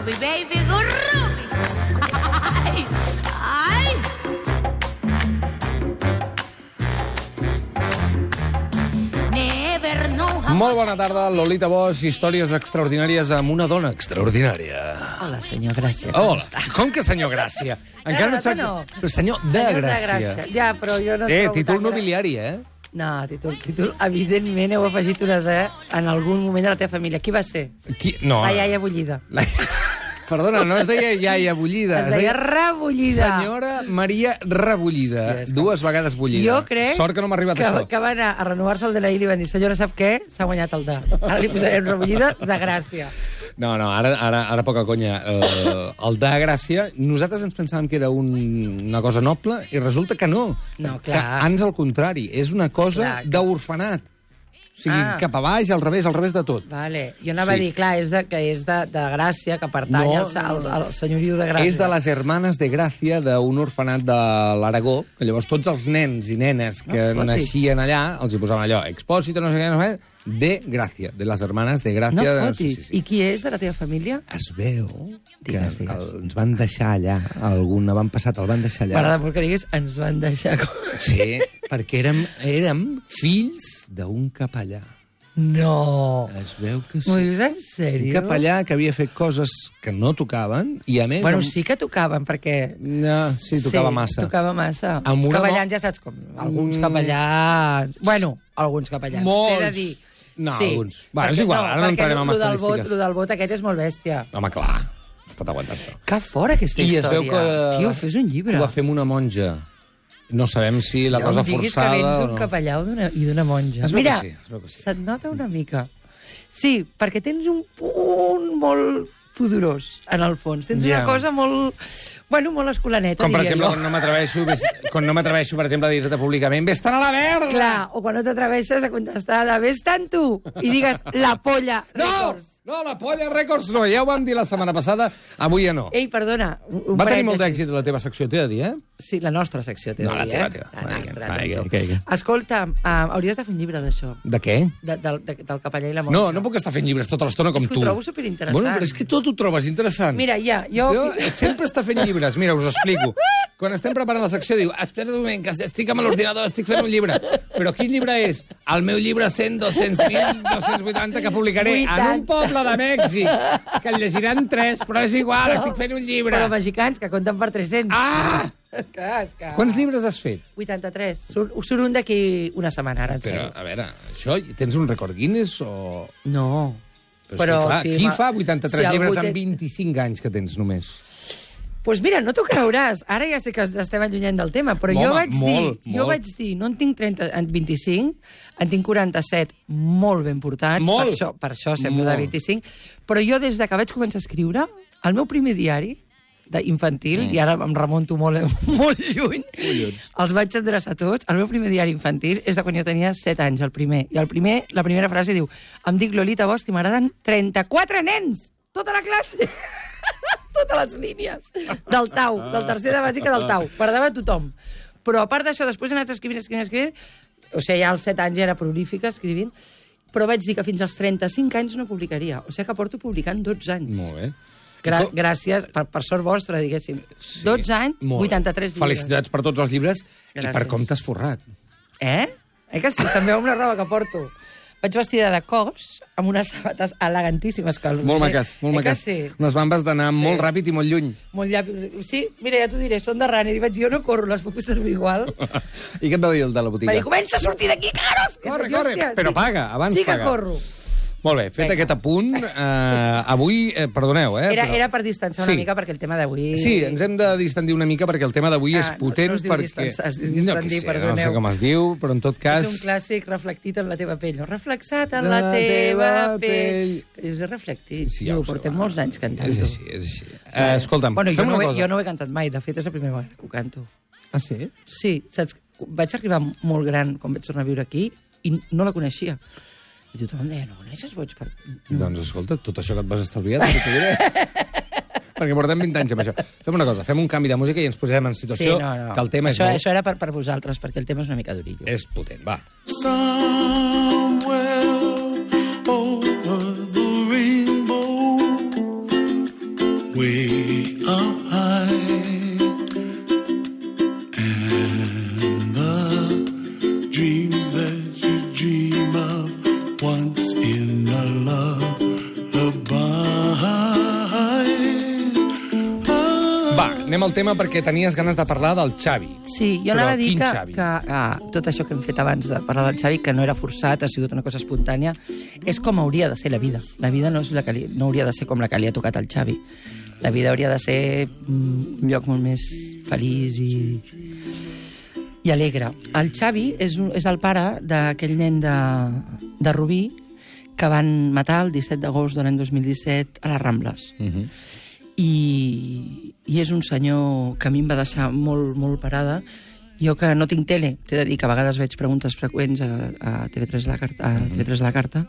Ruby, baby, go Ruby. Ay, ay. Never know how Molt bona tarda, Lolita Bosch, històries extraordinàries amb una dona extraordinària. Hola, senyor Gràcia. Hola, com que senyor Gràcia? Encara no no, no. Però senyor de Senyor de Gràcia. Gràcia. Ja, però jo no Eh, títol nobiliari, eh? No, títol, títol, evidentment heu afegit una de en algun moment de la teva família. Qui va ser? Qui... No. La iaia bullida. La... Perdona, no es deia iaia bullida. Es deia rebullida. Senyora Maria Rebullida. Que- Dues vegades bullida. Jo crec Sort que no m'ha arribat que, això. que va anar a renovar-se el DNI i li van dir senyora, sap què? S'ha guanyat el de. Ara li posarem rebullida de gràcia. No, no, ara, ara, ara poca conya. Uh, el de Gràcia, nosaltres ens pensàvem que era un, una cosa noble i resulta que no. No, Que clar. ans al contrari, és una cosa que- d'orfenat. O sigui, Ah. cap a baix, al revés, al revés de tot. Vale. Jo anava Sí. a dir, clar, és de, que és de, de Gràcia, que pertany No, al, al, al senyoriu de Gràcia. És de les Hermanes de Gràcia d'un orfenat de l'Aragó, que llavors tots els nens i nenes que No naixien allà, els hi posaven allò, expòsito, no sé què, no sé què, de Gràcia, de les Hermanes de Gràcia. No de... fotis. I qui és de la teva família? Es veu que Digues, digues. el- ens van deixar allà, algun avantpassat el van deixar allà. M'agrada molt que diguis, ens van deixar... com- Sí, perquè érem, érem fills d'un capellà. No! Es veu que M'ho sí. dius en Un sèrio? capellà que havia fet coses que no tocaven i, a més... Bueno, amb- sí que tocaven, perquè... No, sí, tocava sí, massa. tocava massa. Amb Els capellans mo- ja saps com... Alguns Mm. capellans... Bueno, alguns capellans. Molts. T'he de dir. No, sí, alguns. Va, és perquè- igual, ara no entrarem en del vot, estadístiques. Lo del vot aquest és molt bèstia. Home, clar, es pot aguantar això. Que fora aquesta I es història. veu que... Tio, fes un llibre. Ho va fer amb una monja. No sabem si la Ja cosa em diguis forçada que vens o d'un no. capellà i d'una monja. Es Mira, que sí, es veu que sí. se't nota una mica. Sí, perquè tens un punt molt pudorós, en el fons. Tens Ja. una cosa molt... Bueno, molt escolaneta, Com, per diria exemple, jo. quan no m'atreveixo ves- quan no m'atreveixo, per exemple, a dir-te públicament «Vés-te'n a la verda!» Clar, o quan no t'atreveixes a contestar de «Ves tant tu!» i digues «La polla No! Records». No, la Polla Records no. Ja ho vam dir la setmana passada, avui ja no. Ei, perdona, un, Va tenir molt d'èxit la teva secció, t'he de dir, eh? Sí, la nostra secció, t'he No, de la dir, teva, eh? teva. La nostra, va, tonto. què, què? Escolta, uh, hauries de fer un llibre d'això, De què? de, del, de, del capellà i la monja. No, no puc estar fent llibres tota l'estona com És que tu. ho trobo superinteressant. Bueno, però és que tot ho trobes interessant. Mira, ja, jo... Jo sempre està fent llibres. Mira, us explico. Quan estem preparant la secció, diu, espera un moment, que estic amb l'ordinador, estic fent un llibre. Però quin llibre és? El meu llibre 100, 200, 280 que publicaré en un 80. Poble de Mèxic, que el llegiran tres, però és igual, estic fent un llibre. Però mexicans, que compten per 300. Ah! Que, és que... Quants llibres has fet? 83. Surt, surt un d'aquí una setmana, ara, en Però, sèrio. a veure, això, tens un record Guinness o... No. Però, que, clar, sí, qui ma- fa 83 si llibres té- amb 25 anys que tens només? Pues mira, no t'ho creuràs. Ara ja sé que estem allunyant del tema, però Home, jo vaig molt, dir, jo molt. vaig dir, no en tinc 30, en 25, en tinc 47 molt ben portats, Molt. per això, per això semblo de Molt. 25, però jo des de que vaig començar a escriure, el meu primer diari, d'infantil, mm. i ara em remonto molt, molt lluny, els vaig endreçar tots. El meu primer diari infantil és de quan jo tenia 7 anys, el primer. I el primer, la primera frase diu em dic Lolita Bosch i m'agraden 34 nens! Tota la classe! totes les línies del tau, del tercer de bàsica del tau. Perdava tothom. Però a part d'això, després he anat escrivint, escrivint, escrivint, o sigui, ja als 7 anys ja era prolífica escrivint, però vaig dir que fins als 35 anys no publicaria. O sigui que porto publicant 12 anys. Molt bé. Gra gràcies, per, per sort vostra, diguéssim. 12 anys, Molt bé. 83 llibres. Felicitats per tots els llibres i per Gràcies. com t'has forrat. Eh? Eh que sí? Se'm veu amb la roba que porto. Vaig vestida de cos, amb unes sabates elegantíssimes. Que el Molt maques, molt eh que maques. sí? Unes bambes d'anar Sí. molt ràpid i molt lluny. Molt llavi... Sí, mira, ja t'ho diré, són de runner. I vaig dir, jo no corro, les puc fer servir igual. I què et va dir el de la botiga? Va dir, comença a sortir d'aquí, caros! Corre, corre, però paga, abans sí que paga. corro. Molt bé, fet Vinga. aquest apunt, eh, avui, eh, perdoneu, eh? Era, però- era per distanciar una Sí. mica, perquè el tema d'avui... Sí, ens hem de distendir una mica perquè el tema d'avui Ah, és potent. no diu perquè... distanciar, es diu no, distendir, sé, no sé perdoneu. com es diu, però en tot cas... És un clàssic reflectit en la teva pell. No? Reflexat en la la teva teva pell. pell. Però és reflectit. Sí, ja ho portem molts anys cantant És així, és així. Eh, escolta'm, bueno, jo fem no, una he, cosa. jo no ho he cantat mai. De fet, és la primera vegada que ho canto. Ah, sí? Sí, saps? Vaig arribar molt gran quan vaig tornar a viure aquí i no la coneixia. I tothom deia, no coneixes Boig per... No. Doncs escolta, tot això que et vas estalviar, t'ho diré. perquè portem 20 anys amb això. Fem una cosa, fem un canvi de música i ens posem en situació sí, no, no. que el tema això, és molt... Això era per, per vosaltres, perquè el tema és una mica durillo. És potent, va. Somewhere over the rainbow, way Al tema perquè tenies ganes de parlar del Xavi. Sí, jo anava a dir que, Xavi? que ah, tot això que hem fet abans de parlar del Xavi, que no era forçat, ha sigut una cosa espontània, és com hauria de ser la vida. La vida no, és la que li, no hauria de ser com la que li ha tocat al Xavi. La vida hauria de ser mm, un lloc molt més feliç i, i alegre. El Xavi és, és el pare d'aquell nen de, de Rubí que van matar el 17 d'agost de l'any 2017 a les Rambles. Uh -huh. I, i és un senyor que a mi em va deixar molt, molt parada. Jo que no tinc tele, t'he de dir que a vegades veig preguntes freqüents a, a TV3 la carta, a TV3 la carta,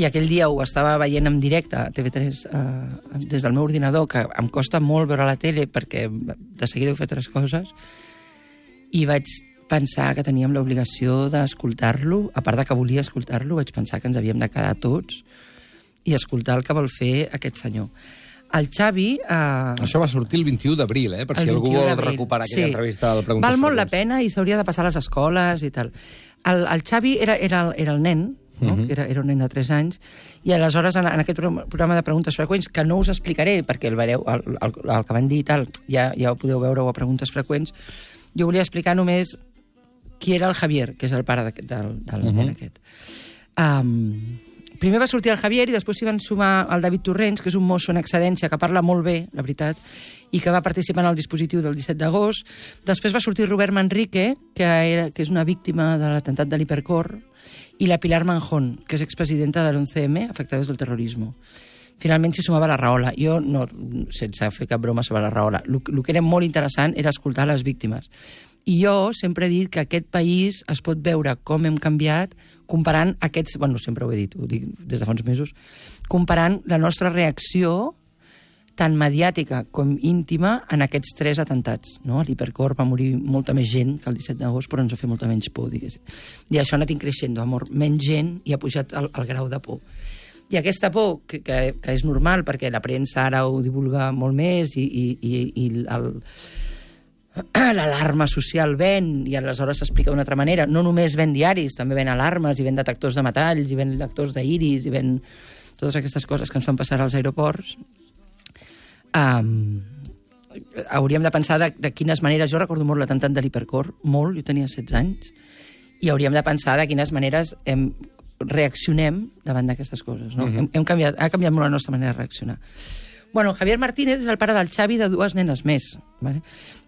i aquell dia ho estava veient en directe a TV3 eh, des del meu ordinador, que em costa molt veure la tele perquè de seguida he fet tres coses, i vaig pensar que teníem l'obligació d'escoltar-lo, a part de que volia escoltar-lo, vaig pensar que ens havíem de quedar tots i escoltar el que vol fer aquest senyor. El Xavi... Eh, Això va sortir el 21 d'abril, eh? Per si algú 21 vol recuperar aquella entrevista del Preguntes Val molt la pena i s'hauria de passar a les escoles i tal. El, el Xavi era, era, el- era el nen, no? Mhm. era, era un nen de 3 anys, i aleshores en, en aquest programa- de preguntes freqüents, que no us explicaré perquè el, vereu, el, el, el que van dir i tal, ja, ja ho podeu veure a preguntes freqüents, jo volia explicar només qui era el Javier, que és el pare d'aquest- del, del Mhm. nen aquest. Um, primer va sortir el Javier i després s'hi van sumar el David Torrents, que és un mosso en excedència, que parla molt bé, la veritat, i que va participar en el dispositiu del 17 d'agost. Després va sortir Robert Manrique, que, era, que és una víctima de l'atemptat de l'Hipercor, i la Pilar Manjón, que és expresidenta de l'11M, afectades del terrorisme. Finalment s'hi sumava la Rahola. Jo, no, sense fer cap broma sobre la Rahola, el, que era molt interessant era escoltar les víctimes. I jo sempre he dit que aquest país es pot veure com hem canviat comparant aquests... Bueno, sempre ho he dit, ho dic des de fa uns mesos. Comparant la nostra reacció tant mediàtica com íntima en aquests tres atentats. No? A l'Hipercor va morir molta més gent que el 17 d'agost, però ens va fer molta menys por, diguéssim. I això ha anat increixent, ha mort menys gent i ha pujat el, el grau de por. I aquesta por, que, que, que és normal, perquè la premsa ara ho divulga molt més i, i, i, i el, l'alarma social ven i aleshores s'explica d'una altra manera. No només ven diaris, també ven alarmes i ven detectors de metalls i ven lectors d'iris i ven totes aquestes coses que ens fan passar als aeroports. Um, hauríem de pensar de, de quines maneres... Jo recordo molt l'atemptat de l'Hipercor, molt, jo tenia 16 anys, i hauríem de pensar de quines maneres hem, reaccionem davant d'aquestes coses. No? Mhm. hem, hem canviat, ha canviat molt la nostra manera de reaccionar. Bueno, Javier Martínez és el pare del Xavi de dues nenes més. Vale?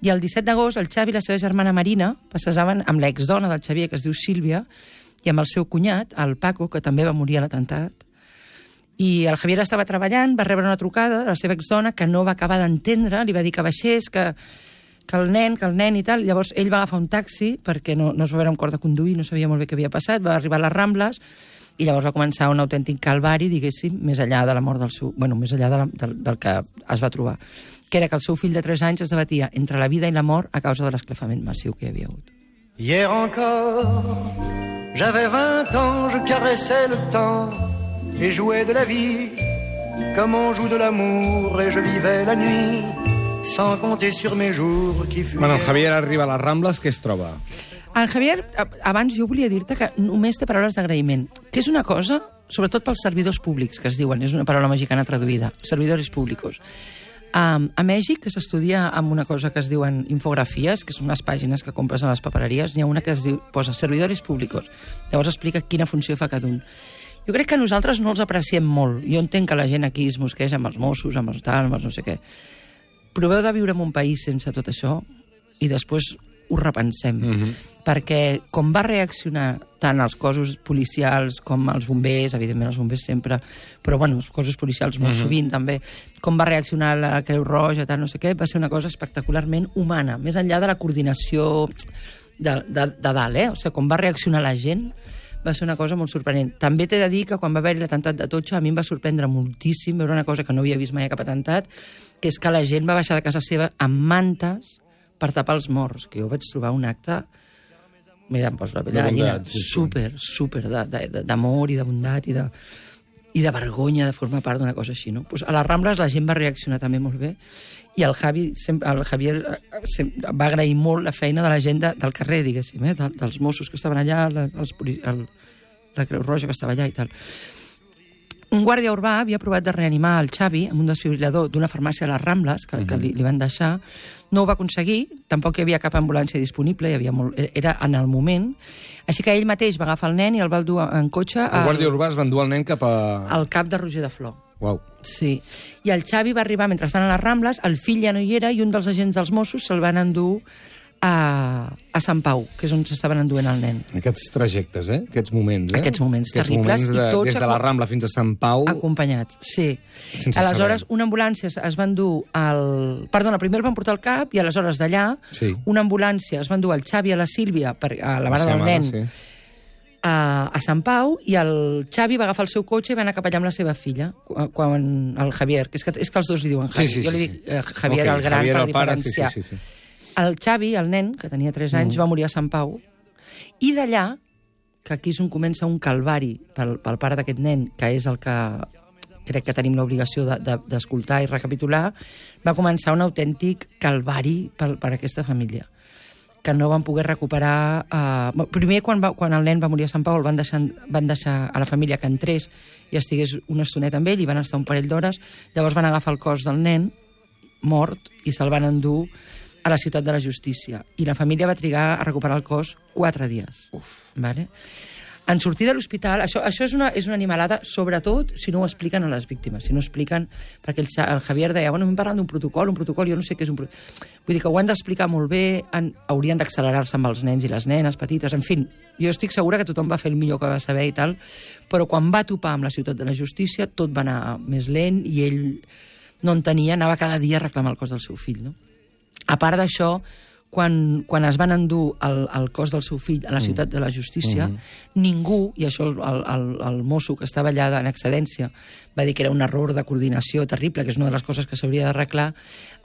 I el 17 d'agost el Xavi i la seva germana Marina passejaven amb l'exdona del Xavier, que es diu Sílvia, i amb el seu cunyat, el Paco, que també va morir a l'atemptat. I el Javier estava treballant, va rebre una trucada de la seva exdona que no va acabar d'entendre, li va dir que baixés, que, que el nen, que el nen i tal. Llavors ell va agafar un taxi perquè no, no es va veure amb cor de conduir, no sabia molt bé què havia passat, va arribar a les Rambles i llavors va començar un autèntic calvari, diguéssim, més enllà de la mort del seu... Bueno, més enllà de la, del, del que es va trobar. Que era que el seu fill de 3 anys es debatia entre la vida i la mort a causa de l'esclafament massiu que hi havia hagut. Hier encore, j'avais 20 ans, je caressais le temps et jouais de la vie comme on joue de l'amour et je vivais la nuit sans compter sur mes jours qui fuyaient. Bueno, Javier arriba a les Rambles, què es troba? El Javier, abans jo volia dir-te que només té paraules d'agraïment, que és una cosa, sobretot pels servidors públics, que es diuen, és una paraula mexicana traduïda, servidors públicos. Um, a Mèxic s'estudia amb una cosa que es diuen infografies, que són unes pàgines que compres a les papereries, n'hi ha una que es diu, posa servidors públicos. Llavors explica quina funció fa cada un. Jo crec que nosaltres no els apreciem molt. Jo entenc que la gent aquí es mosqueja amb els Mossos, amb els tal, amb els no sé què. Proveu de viure en un país sense tot això i després ho repensem. Mm -hmm. Perquè com va reaccionar tant els cossos policials com els bombers, evidentment els bombers sempre, però bueno, els cossos policials molt mm -hmm. sovint també, com va reaccionar la Creu Roja, tal, no sé què, va ser una cosa espectacularment humana, més enllà de la coordinació de, de, de dalt, eh? O sigui, com va reaccionar la gent, va ser una cosa molt sorprenent. També t'he de dir que quan va haver-hi l'atemptat de Totxa, a mi em va sorprendre moltíssim veure una cosa que no havia vist mai a cap atemptat, que és que la gent va baixar de casa seva amb mantes per tapar els morts, que jo vaig trobar un acte mira, em poso la pell de gallina, sí, sí. super, super d'amor i de bondat i de... i de vergonya de formar part d'una cosa així, no? Pues a les Rambles la gent va reaccionar també molt bé i el, Javi, sempre, el Javier eh, va agrair molt la feina de la gent de, del carrer, diguéssim, eh? de, dels Mossos que estaven allà, la, els, el, la Creu Roja que estava allà i tal. Un guàrdia urbà havia provat de reanimar el Xavi amb un desfibrilador d'una farmàcia a les Rambles, que, que li, li van deixar. No ho va aconseguir, tampoc hi havia cap ambulància disponible, hi havia molt, era en el moment. Així que ell mateix va agafar el nen i el va dur en cotxe El al, guàrdia urbà es va endur el nen cap a... al cap de Roger de Flor. Uau. Sí. I el Xavi va arribar mentre estan a les Rambles, el fill ja no hi era i un dels agents dels Mossos se'l van endur a, a Sant Pau, que és on s'estaven enduent el nen. Aquests trajectes, eh? Aquests moments, eh? Aquests moments Aquests terribles, moments i de, tots Des de la Rambla fins a Sant Pau... Acompanyats, sí. Sense aleshores, saber. una ambulància es- es va endur al... Perdona, primer el van portar al CAP i aleshores d'allà Sí. una ambulància es va endur al Xavi i a la Sílvia, per, a la mare del mare, nen, sí. a, a Sant Pau i el Xavi va agafar el seu cotxe i va anar cap allà amb la seva filla, qu- quan el Javier, que és que, és que els dos li diuen Javi, Sí, sí, jo li dic eh, Javier Ok, el gran Javier per el pare, sí, diferenciar. sí, sí, sí. El Xavi, el nen, que tenia 3 anys, mm. va morir a Sant Pau, i d'allà, que aquí és on comença un calvari pel, pel pare d'aquest nen, que és el que crec que tenim l'obligació de- de- d'escoltar i recapitular, va començar un autèntic calvari per, per aquesta família que no van poder recuperar... Eh, primer, quan, va, quan el nen va morir a Sant Pau, el van deixar, van deixar a la família que entrés i estigués una estoneta amb ell, i van estar un parell d'hores. Llavors van agafar el cos del nen, mort, i se'l van endur a la ciutat de la justícia. I la família va trigar a recuperar el cos quatre dies. Uf. Vale? En sortir de l'hospital, això, això és, una, és una animalada, sobretot si no ho expliquen a les víctimes, si no expliquen... Perquè el, el Javier deia, bueno, hem parlat d'un protocol, un protocol, jo no sé què és un protocol... Vull dir que ho han d'explicar molt bé, han, haurien d'accelerar-se amb els nens i les nenes petites, en fi, jo estic segura que tothom va fer el millor que va saber i tal, però quan va topar amb la ciutat de la justícia tot va anar més lent i ell no entenia, anava cada dia a reclamar el cos del seu fill, no? A part d'això, quan, quan es van endur el, el cos del seu fill a la ciutat de la justícia, ningú, i això el, el, el, el mosso que estava allà en excedència va dir que era un error de coordinació terrible, que és una de les coses que s'hauria d'arreglar,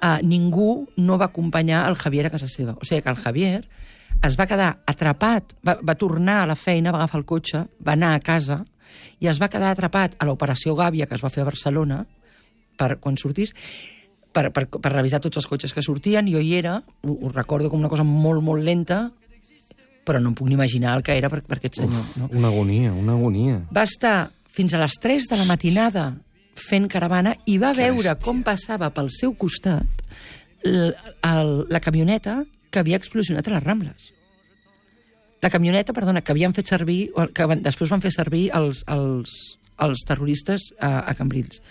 eh, ningú no va acompanyar el Javier a casa seva. O sigui que el Javier es va quedar atrapat, va, va tornar a la feina, va agafar el cotxe, va anar a casa i es va quedar atrapat a l'operació Gàbia que es va fer a Barcelona per quan sortís per, per, per revisar tots els cotxes que sortien, jo hi era, ho, ho recordo com una cosa molt, molt lenta, però no em puc ni imaginar el que era per, per aquest senyor. No? Una agonia, una agonia. Va estar fins a les 3 de la matinada fent caravana i va veure com passava pel seu costat l, el, la camioneta que havia explosionat a les Rambles. La camioneta, perdona, que havien fet servir, que van, després van fer servir els, els, els terroristes a, a Cambrils.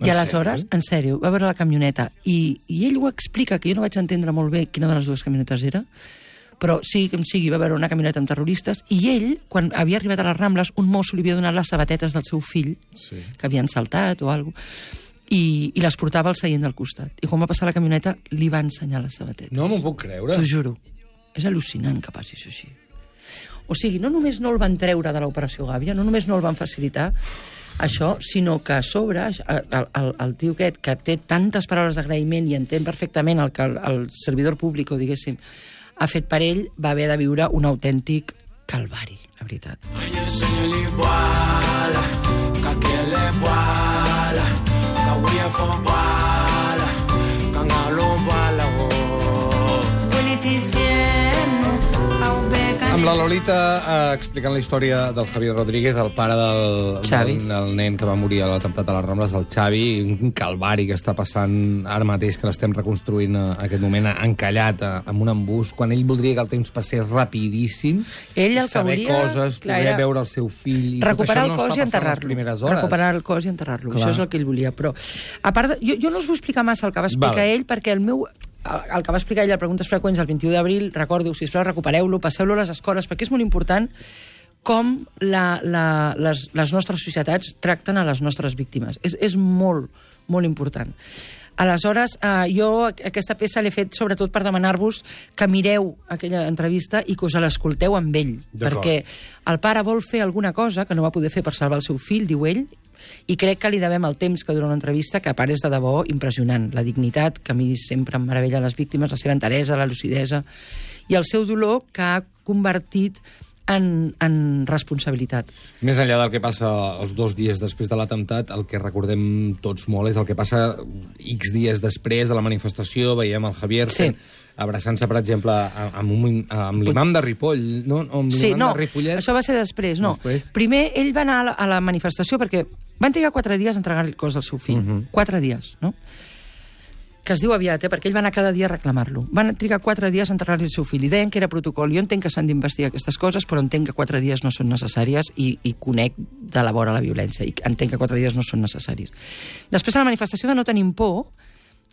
I En aleshores, en sèrio, va veure la camioneta i, i ell ho explica, que jo no vaig entendre molt bé quina de les dues camionetes era, però sí, com sigui, va veure una camioneta amb terroristes i ell, quan havia arribat a les Rambles, un mosso li havia donat les sabatetes del seu fill, Sí. que havien saltat o alguna i, i les portava al seient del costat. I quan va passar la camioneta, li va ensenyar les sabatetes. No m'ho puc creure. T'ho juro. És al·lucinant que passi això així. O sigui, no només no el van treure de l'operació Gàbia, no només no el van facilitar això, sinó que a sobre el, el, el tio aquest, que té tantes paraules d'agraïment i entén perfectament el que el, el servidor públic, diguéssim, ha fet per ell, va haver de viure un autèntic calvari, la veritat. Amb la Lolita eh, explicant la història del Javier Rodríguez, el pare del, Xavi. del, del nen que va morir a l'atemptat a les Rambles, el Xavi, un calvari que està passant ara mateix, que l'estem reconstruint a, a aquest moment, encallat a, amb un embús, quan ell voldria que el temps passés rapidíssim, Ell el que saber volia, coses, clar, poder veure el seu fill... I recuperar tot el això no cos està i enterrar-lo. Recuperar el cos i enterrar-lo. Això és el que ell volia. Però, a part, de, jo, jo no us vull explicar massa el que va explicar Val. ell, perquè el meu el que va explicar ell a Preguntes Freqüents el 21 d'abril, recordo, sisplau, recupereu-lo, passeu-lo a les escoles, perquè és molt important com la, la, les, les nostres societats tracten a les nostres víctimes. És, és molt, molt important. Aleshores, eh, jo aquesta peça l'he fet sobretot per demanar-vos que mireu aquella entrevista i que us l'escolteu amb ell. Perquè el pare vol fer alguna cosa que no va poder fer per salvar el seu fill, diu ell, i crec que li devem el temps que dura una entrevista, que a part és de debò impressionant. La dignitat, que a mi sempre em meravella les víctimes, la seva enteresa, la lucidesa, i el seu dolor que ha convertit en, en responsabilitat. Més enllà del que passa els dos dies després de l'atemptat, el que recordem tots molt és el que passa X dies després de la manifestació. Veiem el Javier Sí. fent- abraçant-se, per exemple, amb, un, amb l'imam de Ripoll, no? O amb Sí, no, de Ripollet. això va ser després, no. Després. Primer, ell va anar a la, a la manifestació perquè van trigar quatre dies a entregar el cos del seu fill. Mhm. Quatre dies, no? que es diu aviat, eh? perquè ell va anar cada dia a reclamar-lo. Van trigar quatre dies a entregar-li el seu fill i deien que era protocol. Jo entenc que s'han d'investigar aquestes coses, però entenc que quatre dies no són necessàries i, i conec de la vora la violència i entenc que quatre dies no són necessaris. Després, a la manifestació de No tenim por,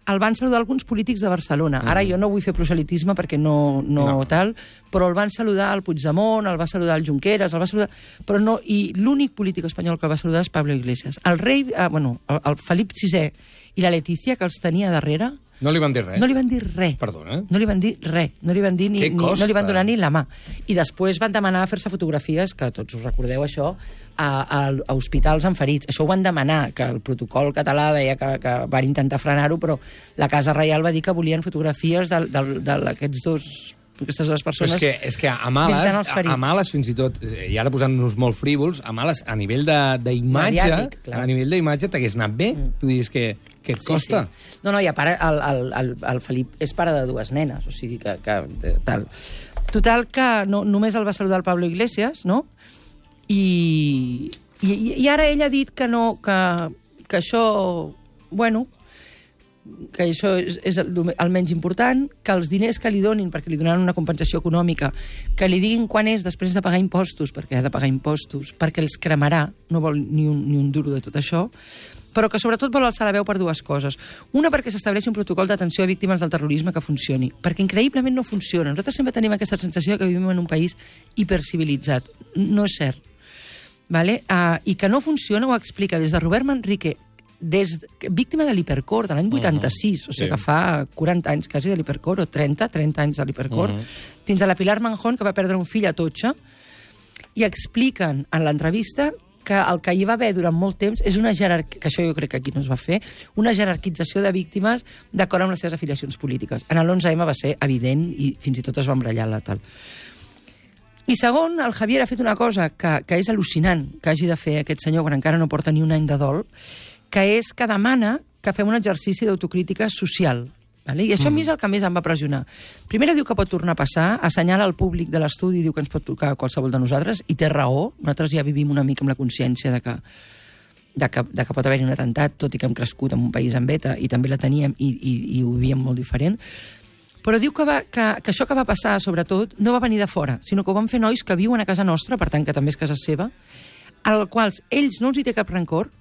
el van saludar alguns polítics de Barcelona. Ara jo no vull fer proselitisme perquè no, no, No. tal, però el van saludar el Puigdemont, el va saludar el Junqueras, el va saludar... Però no, I l'únic polític espanyol que va saludar és Pablo Iglesias. El rei, eh, bueno, el, el Felip VI i la Letícia, que els tenia darrere, No li van dir res? no li van dir res. Perdona? No li van dir res, no li van dir ni, ni no li van donar ni la mà. I després van demanar fer-se fotografies, que tots us recordeu això, a, a, a hospitals amb ferits. Això ho van demanar, que el protocol català deia que, que van intentar frenar-ho, però la Casa Reial va dir que volien fotografies d'aquests dos aquestes dues Però persones és que, és que a males, a, males fins i tot, i ara posant-nos molt frívols, a males, a nivell de- d'imatge, a nivell d'imatge t'hagués anat bé. Mm. Tu dius que, que et costa. Sí, sí. No, no, i a part, el, el, el, el Felip és pare de dues nenes, o sigui que... que de- tal. Total, que no, només el va saludar el Pablo Iglesias, no? I, i, i ara ell ha dit que no, que, que això, bueno, que això és, és el, el menys important, que els diners que li donin, perquè li donaran una compensació econòmica, que li diguin quan és després de pagar impostos, perquè ha de pagar impostos, perquè els cremarà, no vol ni un, ni un duro de tot això, però que sobretot vol alçar la veu per dues coses. Una, perquè s'estableixi un protocol d'atenció a víctimes del terrorisme que funcioni, perquè increïblement no funciona. Nosaltres sempre tenim aquesta sensació que vivim en un país hipercivilitzat. No és cert. Vale? Uh, I que no funciona ho explica des de Robert Manrique, des, víctima de l'hipercor de l'any 86, o sigui sí. que fa 40 anys quasi de l'hipercor, o 30, 30 anys de l'hipercor, fins a la Pilar Manjón, que va perdre un fill a Totxa, i expliquen en l'entrevista que el que hi va haver durant molt temps és una jerarquia, que això jo crec que aquí no es va fer, una jerarquització de víctimes d'acord amb les seves afiliacions polítiques. En l'11M va ser evident i fins i tot es va embrellar la tal. I segon, el Javier ha fet una cosa que, que és al·lucinant que hagi de fer aquest senyor quan encara no porta ni un any de dol, que és que demana que fem un exercici d'autocrítica social. Vale? I això a mi és el que més em va pressionar. Primera diu que pot tornar a passar, assenyala al públic de l'estudi, diu que ens pot tocar qualsevol de nosaltres, i té raó, nosaltres ja vivim una mica amb la consciència de que, de que, de que pot haver-hi un atemptat, tot i que hem crescut en un país amb beta, i també la teníem, i, i, i ho vivíem molt diferent, però diu que, va, que, que això que va passar, sobretot, no va venir de fora, sinó que ho van fer nois que viuen a casa nostra, per tant, que també és casa seva, als quals ells no els hi té cap rancor,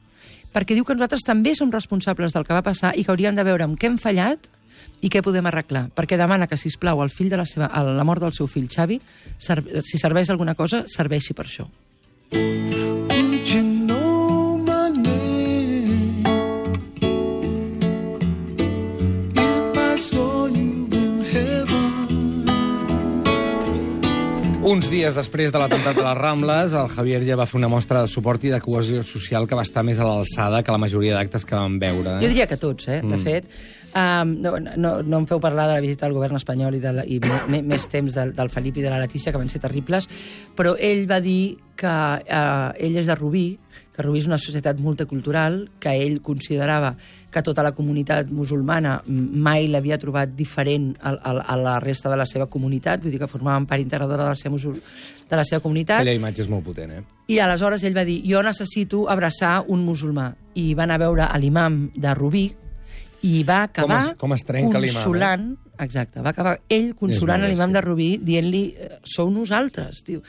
perquè diu que nosaltres també som responsables del que va passar i que hauríem de veure amb què hem fallat i què podem arreglar. Perquè demana que, si plau el fill de la, seva, la mort del seu fill, Xavi, ser, si serveix alguna cosa, serveixi per això. Would Uns dies després de l'atemptat de les Rambles, el Javier ja va fer una mostra de suport i de cohesió social que va estar més a l'alçada que la majoria d'actes que vam veure. Jo diria que tots, eh? De fet, um, no, no, no em feu parlar de la visita al govern espanyol i, de la, i me, més temps del, del Felip i de la Letícia, que van ser terribles, però ell va dir que uh, ell és de Rubí, que Rubí és una societat multicultural, que ell considerava que tota la comunitat musulmana mai l'havia trobat diferent a, a, a la resta de la seva comunitat, vull dir que formaven part integradora de la seva, musul, de la seva comunitat. Aquella imatge és molt potent, eh? I aleshores ell va dir, jo necessito abraçar un musulmà. I va anar a veure a l'imam de Rubí i va acabar Com es- com es trenca eh? consolant... Exacte, va acabar ell consolant l'imam de Rubí dient-li, "Eh, sou nosaltres, tio.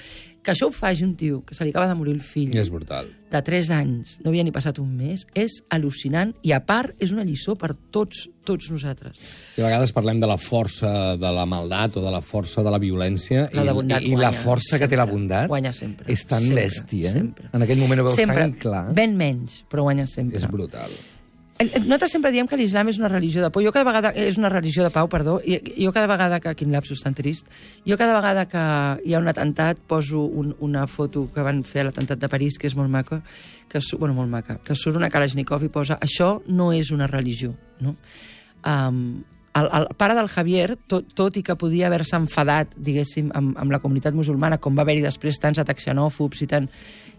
Que això ho faci un tio que se li acaba de morir el fill és brutal. de 3 anys, no havia ni passat un mes, és al·lucinant i a part és una lliçó per tots, tots nosaltres. I a vegades parlem de la força de la maldat o de la força de la violència La de i, i, i la força que té la sempre, bondat guanya sempre, és tan sempre, bèstia. sempre. En aquell moment ho veus sempre, tan clar. Ben menys, però guanya sempre. És brutal. Nosaltres sempre diem que l'islam és una religió de por. Jo cada vegada... És una religió de pau, perdó. Jo cada vegada que... Quin lapsus tan trist. Jo cada vegada que hi ha un atemptat poso un, una foto que van fer a l'atemptat de París, que és molt maca, que, bueno, molt maca, que surt una Kalashnikov i posa això no és una religió, no? Um, el, el pare del Javier, tot, tot i que podia haver-se enfadat, diguéssim, amb, amb la comunitat musulmana, com va haver-hi després tants atacs xenòfobs i tant,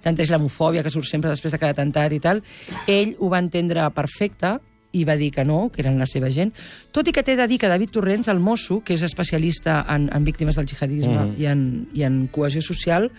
tanta islamofòbia que surt sempre després de cada atemptat i tal, ell ho va entendre perfecte i va dir que no, que eren la seva gent. Tot i que t'he de dir que David Torrents, el mosso, que és especialista en, en víctimes del jihadisme mm. i, en, i en cohesió social,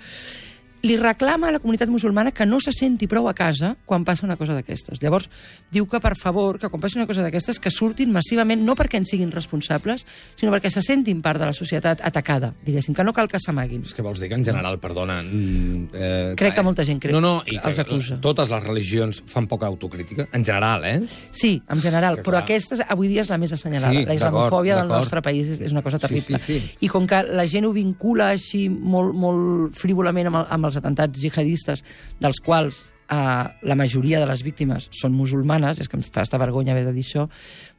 li reclama a la comunitat musulmana que no se senti prou a casa quan passa una cosa d'aquestes. Llavors, diu que, per favor, que quan passi una cosa d'aquestes, que surtin massivament, no perquè en siguin responsables, sinó perquè se sentin part de la societat atacada, diguéssim, que no cal que s'amaguin. És que vols dir que en general, perdona... mm, Eh, Crec que molta gent crec- no, no, i que els acusa. Totes les religions fan poca autocrítica, en general, eh? Sí, en general, Que però clar. aquesta avui dia és la més assenyalada. Sí, la islamofòbia del nostre país és, és una cosa Sí, terrible. sí, sí. I com que la gent ho vincula així molt, molt frívolament amb, el, amb els atentats jihadistes, dels quals eh, la majoria de les víctimes són musulmanes, és que em fa esta vergonya haver de dir això,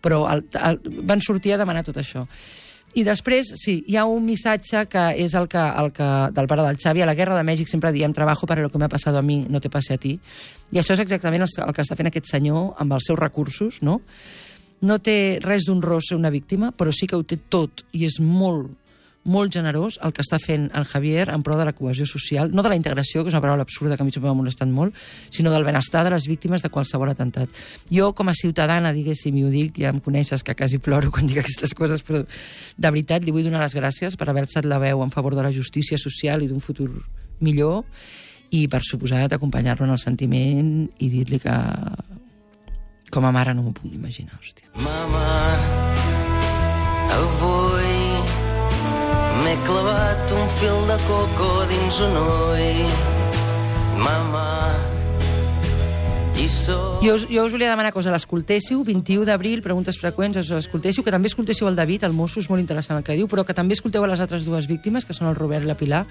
però el, el, van sortir a demanar tot això. I després, sí, hi ha un missatge que és el que, el que del pare del Xavi. A la Guerra de Mèxic sempre diem trabajo para lo que me ha pasado a mí, no te pase a ti. I això és exactament el, el que està fent aquest senyor amb els seus recursos, no? No té res d'honrós ser una víctima, però sí que ho té tot i és molt, molt generós el que està fent el Javier en pro de la cohesió social, no de la integració, que és una paraula absurda que a mi sempre m'ha molestat molt, sinó del benestar de les víctimes de qualsevol atemptat. Jo, com a ciutadana, diguéssim, i ho dic, ja em coneixes que quasi ploro quan dic aquestes coses, però de veritat li vull donar les gràcies per haver alçat la veu en favor de la justícia social i d'un futur millor i, per suposat, acompanyar-lo en el sentiment i dir-li que com a mare no m'ho puc imaginar, hòstia. Mama, avui m'he clavat un fil de coco dins un ull. Mama. Jo us, jo us volia demanar cosa, l'escoltéssiu, 21 d'abril, preguntes freqüents, us l'escoltéssiu, que també escoltéssiu el David, el mosso, és molt interessant el que diu, però que també escolteu a les altres dues víctimes, que són el Robert i la Pilar,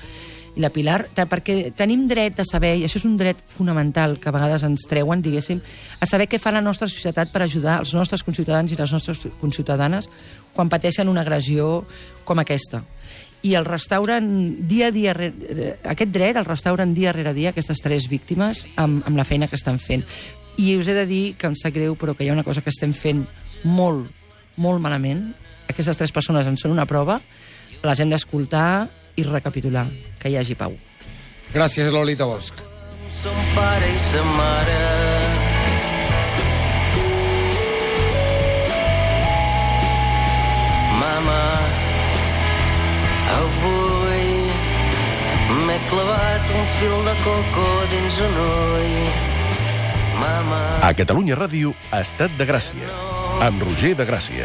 i la Pilar, perquè tenim dret a saber, i això és un dret fonamental que a vegades ens treuen, diguéssim, a saber què fa la nostra societat per ajudar els nostres conciutadans i les nostres conciutadanes quan pateixen una agressió com aquesta i el restauren dia a dia, rere- aquest dret el restauren dia rere dia aquestes tres víctimes amb, amb la feina que estan fent. I us he de dir que em sap greu, però que hi ha una cosa que estem fent molt, molt malament. Aquestes tres persones en són una prova, les hem d'escoltar i recapitular, que hi hagi pau. Gràcies, Lolita Bosch. Son pare i sa mare. Avui m'he clavat un fil de coco dins un ull. Mama, A Catalunya Ràdio, Estat de Gràcia, amb Roger de Gràcia.